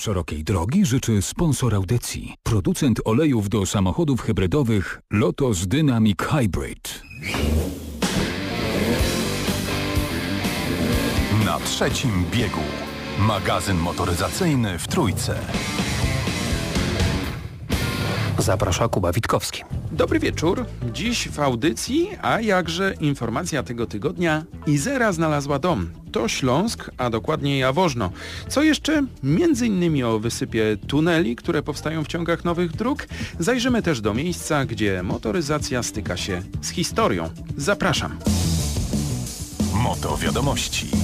Szerokiej drogi życzy sponsor audycji. Producent olejów do samochodów hybrydowych Lotus Dynamic Hybrid. Na trzecim biegu. Magazyn motoryzacyjny w Trójce. Zaprasza Kuba Witkowski. Dobry wieczór. Dziś w audycji, a jakże informacja tego tygodnia, Izera znalazła dom. To Śląsk, a dokładnie Jaworzno. Co jeszcze? Między innymi o wysypie tuneli, które powstają w ciągach nowych dróg. Zajrzymy też do miejsca, gdzie motoryzacja styka się z historią. Zapraszam. Moto wiadomości.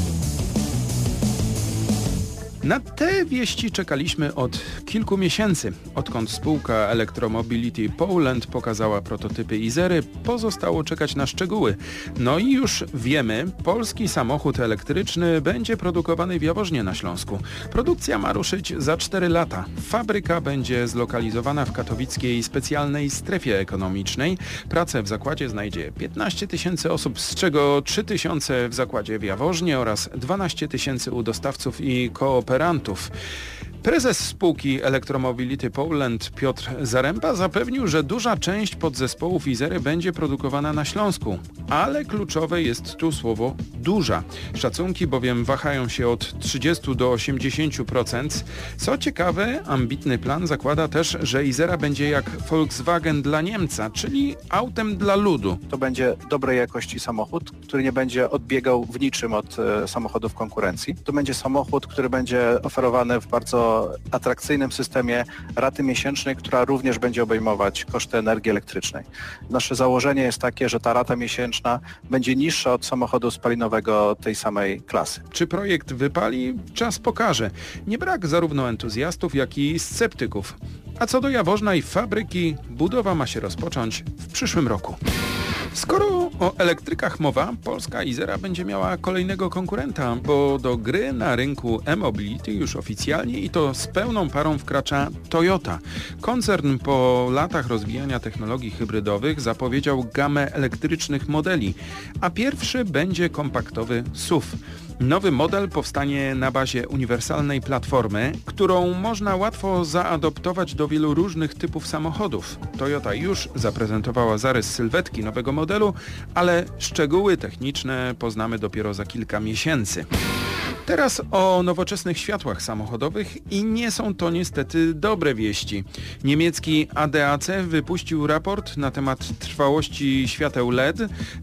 Na te wieści czekaliśmy od kilku miesięcy. Odkąd spółka Electromobility Poland pokazała prototypy Izery, pozostało czekać na szczegóły. No i już wiemy, polski samochód elektryczny będzie produkowany w Jaworznie na Śląsku. Produkcja ma ruszyć za 4 lata. Fabryka będzie zlokalizowana w katowickiej specjalnej strefie ekonomicznej. Pracę w zakładzie znajdzie 15 tysięcy osób, z czego 3 tysiące w zakładzie w Jaworznie oraz 12 tysięcy u dostawców i kooperacji Prezes spółki Electromobility Poland Piotr Zaręba zapewnił, że duża część podzespołów Izery będzie produkowana na Śląsku, ale kluczowe jest tu słowo duża. Szacunki bowiem wahają się od 30 do 80%. Co ciekawe, ambitny plan zakłada też, że Izera będzie jak Volkswagen dla Niemca, czyli autem dla ludu. To będzie dobrej jakości samochód, który nie będzie odbiegał w niczym od e, samochodów konkurencji. To będzie samochód, który będzie oferowany w bardzo atrakcyjnym systemie raty miesięcznej, która również będzie obejmować koszty energii elektrycznej. Nasze założenie jest takie, że ta rata miesięczna będzie niższa od samochodu spalinowego tej samej klasy. Czy projekt wypali? Czas pokaże. Nie brak zarówno entuzjastów, jak i sceptyków. A co do Jaworzna i fabryki, budowa ma się rozpocząć w przyszłym roku. Skoro o elektrykach mowa, polska Izera będzie miała kolejnego konkurenta, bo do gry na rynku e-mobility już oficjalnie i to z pełną parą wkracza Toyota. Koncern po latach rozwijania technologii hybrydowych zapowiedział gamę elektrycznych modeli, a pierwszy będzie kompaktowy SUV. Nowy model powstanie na bazie uniwersalnej platformy, którą można łatwo zaadoptować do wielu różnych typów samochodów. Toyota już zaprezentowała zarys sylwetki nowego modelu, ale szczegóły techniczne poznamy dopiero za kilka miesięcy. Teraz o nowoczesnych światłach samochodowych i nie są to niestety dobre wieści. Niemiecki ADAC wypuścił raport na temat trwałości świateł LED.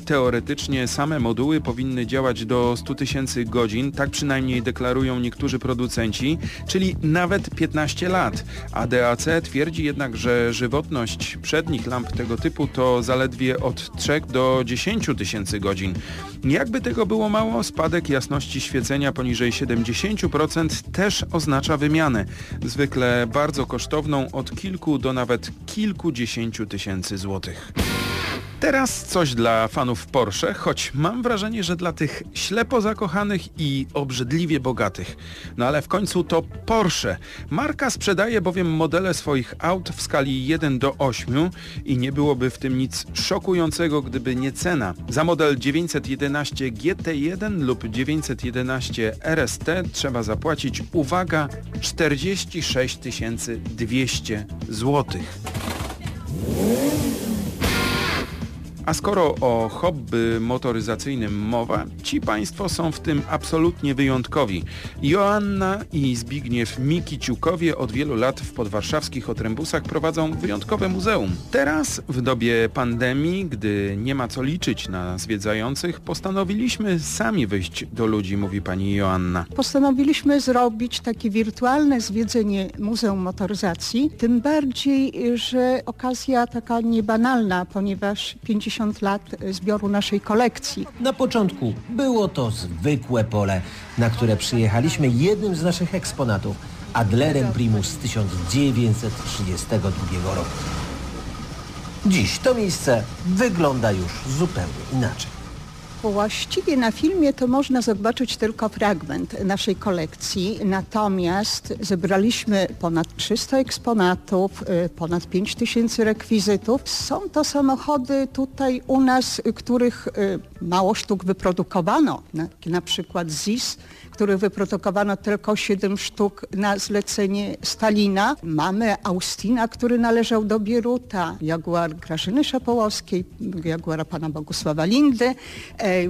Teoretycznie same moduły powinny działać do 100 tysięcy godzin, tak przynajmniej deklarują niektórzy producenci, czyli nawet 15 lat. ADAC twierdzi jednak, że żywotność przednich lamp tego typu to zaledwie od 3 do 10 tysięcy godzin. Jakby tego było mało, spadek jasności świecenia poniżej poniżej 70% też oznacza wymianę, zwykle bardzo kosztowną od kilku do nawet kilkudziesięciu tysięcy złotych. Teraz coś dla fanów Porsche, choć mam wrażenie, że dla tych ślepo zakochanych i obrzydliwie bogatych. No ale w końcu to Porsche. Marka sprzedaje bowiem modele swoich aut w skali 1 do 8 i nie byłoby w tym nic szokującego, gdyby nie cena. Za model 911 GT1 lub 911 RST trzeba zapłacić, uwaga, 46 200 złotych. A skoro o hobby motoryzacyjnym mowa, ci Państwo są w tym absolutnie wyjątkowi. Joanna i Zbigniew Mikiciukowie od wielu lat w podwarszawskich otrębusach prowadzą wyjątkowe muzeum. Teraz, w dobie pandemii, gdy nie ma co liczyć na zwiedzających, postanowiliśmy sami wyjść do ludzi, mówi pani Joanna. Postanowiliśmy zrobić takie wirtualne zwiedzenie Muzeum Motoryzacji, tym bardziej, że okazja taka niebanalna, ponieważ 50 50 lat zbioru naszej kolekcji. Na początku było to zwykłe pole, na które przyjechaliśmy jednym z naszych eksponatów, Adlerem Primus z 1932 roku. Dziś to miejsce wygląda już zupełnie inaczej. Właściwie na filmie to można zobaczyć tylko fragment naszej kolekcji, natomiast zebraliśmy ponad 300 eksponatów, y, ponad 5000 rekwizytów. Są to samochody tutaj u nas, których y, mało sztuk wyprodukowano, na, przykład ZIS, których wyprodukowano tylko 7 sztuk na zlecenie Stalina. Mamy Austina, który należał do Bieruta, Jaguar Grażyny Szapołowskiej, Jaguara pana Bogusława Lindy.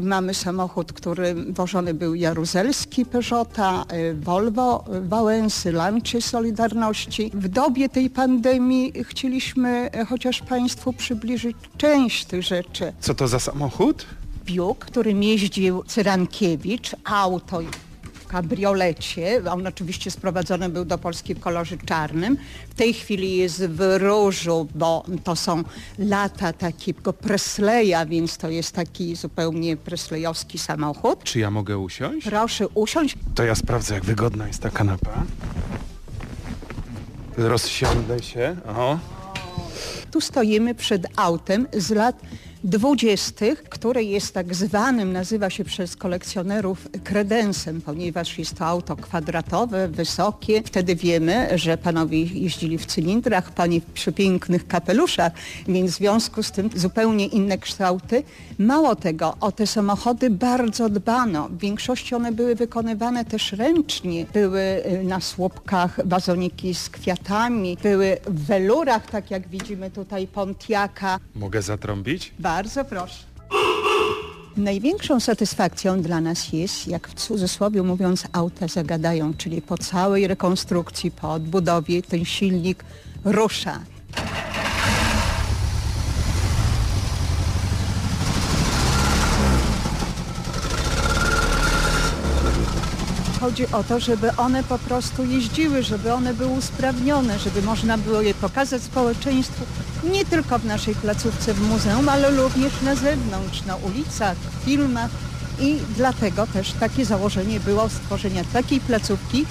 Mamy samochód, który wożony był Jaruzelski Peugeota, e, Volvo Wałęsy, Lancia Solidarności. W dobie tej pandemii chcieliśmy e, chociaż Państwu przybliżyć część tych rzeczy. Co to za samochód? Biuk, którym jeździł Cyrankiewicz, auto kabriolecie. On oczywiście sprowadzony był do Polski w kolorze czarnym. W tej chwili jest w różu, bo to są lata takiego Presleya, więc to jest taki zupełnie presleyowski samochód. Czy ja mogę usiąść? Proszę usiąść. To ja sprawdzę, jak wygodna jest ta kanapa. Rozsiądę się. O. Tu stoimy przed autem z lat dwudziestych, które jest tak zwanym, nazywa się przez kolekcjonerów kredensem, ponieważ jest to auto kwadratowe, wysokie. Wtedy wiemy, że panowie jeździli w cylindrach, pani w przepięknych kapeluszach, więc w związku z tym zupełnie inne kształty. Mało tego, o te samochody bardzo dbano. W większości one były wykonywane też ręcznie. Były y, na słupkach wazoniki z kwiatami, były w welurach, tak jak widzimy tutaj Pontiaka. Mogę zatrąbić? Bardzo proszę. Największą satysfakcją dla nas jest, jak w cudzysłowie mówiąc, auta zagadają, czyli po całej rekonstrukcji, po odbudowie ten silnik rusza. Chodzi o to, żeby one po prostu jeździły, żeby one były usprawnione, żeby można było je pokazać społeczeństwu nie tylko w naszej placówce w muzeum, ale również na zewnątrz, na ulicach, w filmach i dlatego też takie założenie było stworzenia takiej placówki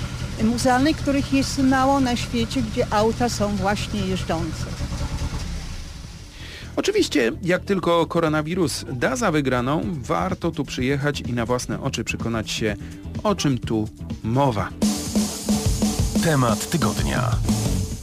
muzealnej, których jest mało na świecie, gdzie auta są właśnie jeżdżące. Oczywiście, jak tylko koronawirus da za wygraną, warto tu przyjechać i na własne oczy przekonać się, o czym tu mowa. Temat tygodnia.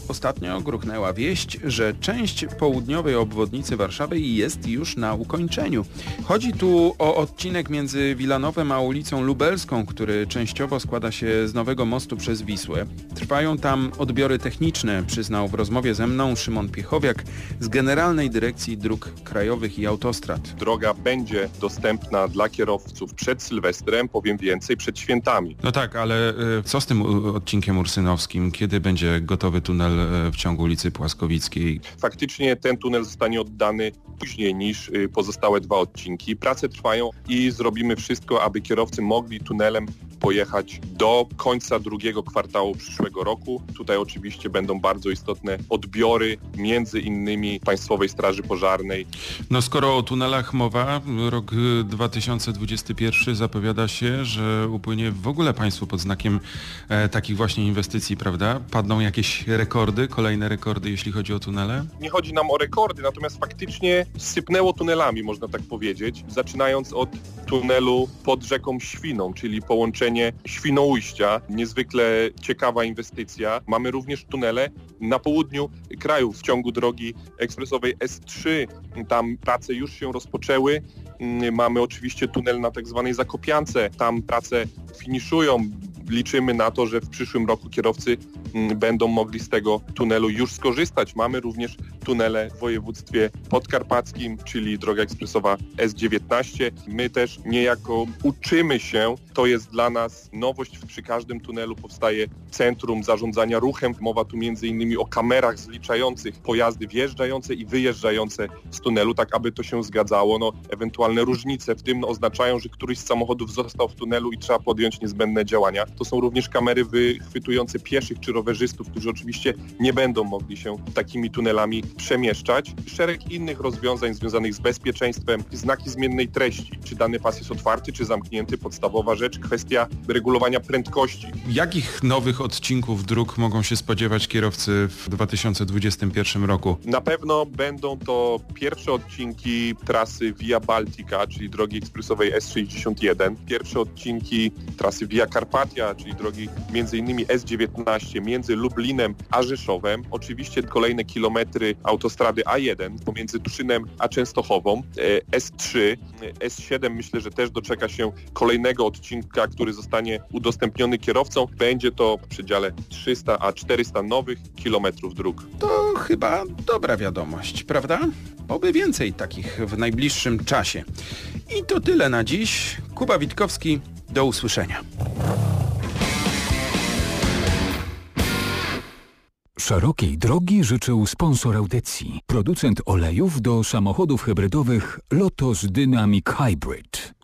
Ostatnio gruchnęła wieść, że część południowej obwodnicy Warszawy jest już na ukończeniu. Chodzi tu o odcinek między Wilanowem a ulicą Lubelską, który częściowo składa się z nowego mostu przez Wisłę. Trwają tam odbiory techniczne, przyznał w rozmowie ze mną Szymon Piechowiak z Generalnej Dyrekcji Dróg Krajowych i Autostrad. Droga będzie dostępna dla kierowców przed Sylwestrem, powiem więcej, przed świętami. No tak, ale y, co z tym y, odcinkiem ursynowskim? Kiedy będzie gotowy tunel w ciągu ulicy Płaskowickiej? Faktycznie ten tunel zostanie oddany później niż y, pozostałe dwa odcinki. Prace trwają i zrobimy wszystko, aby kierowcy mogli tunelem pojechać do końca drugiego kwartału przyszłego roku. Tutaj oczywiście będą bardzo istotne odbiory, między innymi Państwowej Straży Pożarnej. No skoro o tunelach mowa, rok y, 2021 zapowiada się, że upłynie w ogóle państwo pod znakiem e, takich właśnie inwestycji, prawda? Padną jakieś rekordy, kolejne rekordy, jeśli chodzi o tunele? Nie chodzi nam o rekordy, natomiast faktycznie sypnęło tunelami, można tak powiedzieć, zaczynając od tunelu pod rzeką Świną, czyli połączenie Świnoujścia, niezwykle ciekawa inwestycja. Mamy również tunele na południu kraju w ciągu drogi ekspresowej S3. Tam prace już się rozpoczęły. Mm, Mamy oczywiście tunel na tak zwanej Zakopiance. Tam prace finiszują. Liczymy na to, że w przyszłym roku kierowcy mm, będą mogli z tego tunelu już skorzystać. Mamy również tunele w województwie podkarpackim, czyli droga ekspresowa S19. My też niejako uczymy się, to jest dla nas nowość, przy każdym tunelu powstaje centrum zarządzania ruchem. Mowa tu innymi o kamerach zliczających pojazdy wjeżdżające i wyjeżdżające z tunelu, tak aby to się zgadzało. No, ewentualne różnice w tym oznaczają, że któryś z samochodów został w tunelu i trzeba podjąć niezbędne działania. To są również kamery wychwytujące pieszych czy rowerzystów, którzy oczywiście nie będą mogli się takimi tunelami przemieszczać. Szereg innych rozwiązań związanych z bezpieczeństwem, znaki zmiennej treści, czy dany pas jest otwarty, czy zamknięty, podstawowa rzecz. Rzecz kwestia regulowania prędkości. Jakich nowych odcinków dróg mogą się spodziewać kierowcy w 2021 roku? Na pewno będą to pierwsze odcinki trasy Via Baltica, czyli drogi ekspresowej S61, pierwsze odcinki trasy Via Carpatia, czyli drogi m.in. S19 między Lublinem a Rzeszowem, oczywiście kolejne kilometry autostrady A1 pomiędzy Tuszynem a Częstochową, e, S3, S7 myślę, że też doczeka się kolejnego odcinka, który zostanie udostępniony kierowcom. Będzie to w przedziale 300 a 400 nowych kilometrów dróg. To chyba dobra wiadomość, prawda? Oby więcej takich w najbliższym czasie. I to tyle na dziś. Kuba Witkowski, do usłyszenia. Szerokiej drogi życzył sponsor audycji, producent olejów do samochodów hybrydowych Lotos Dynamic Hybrid.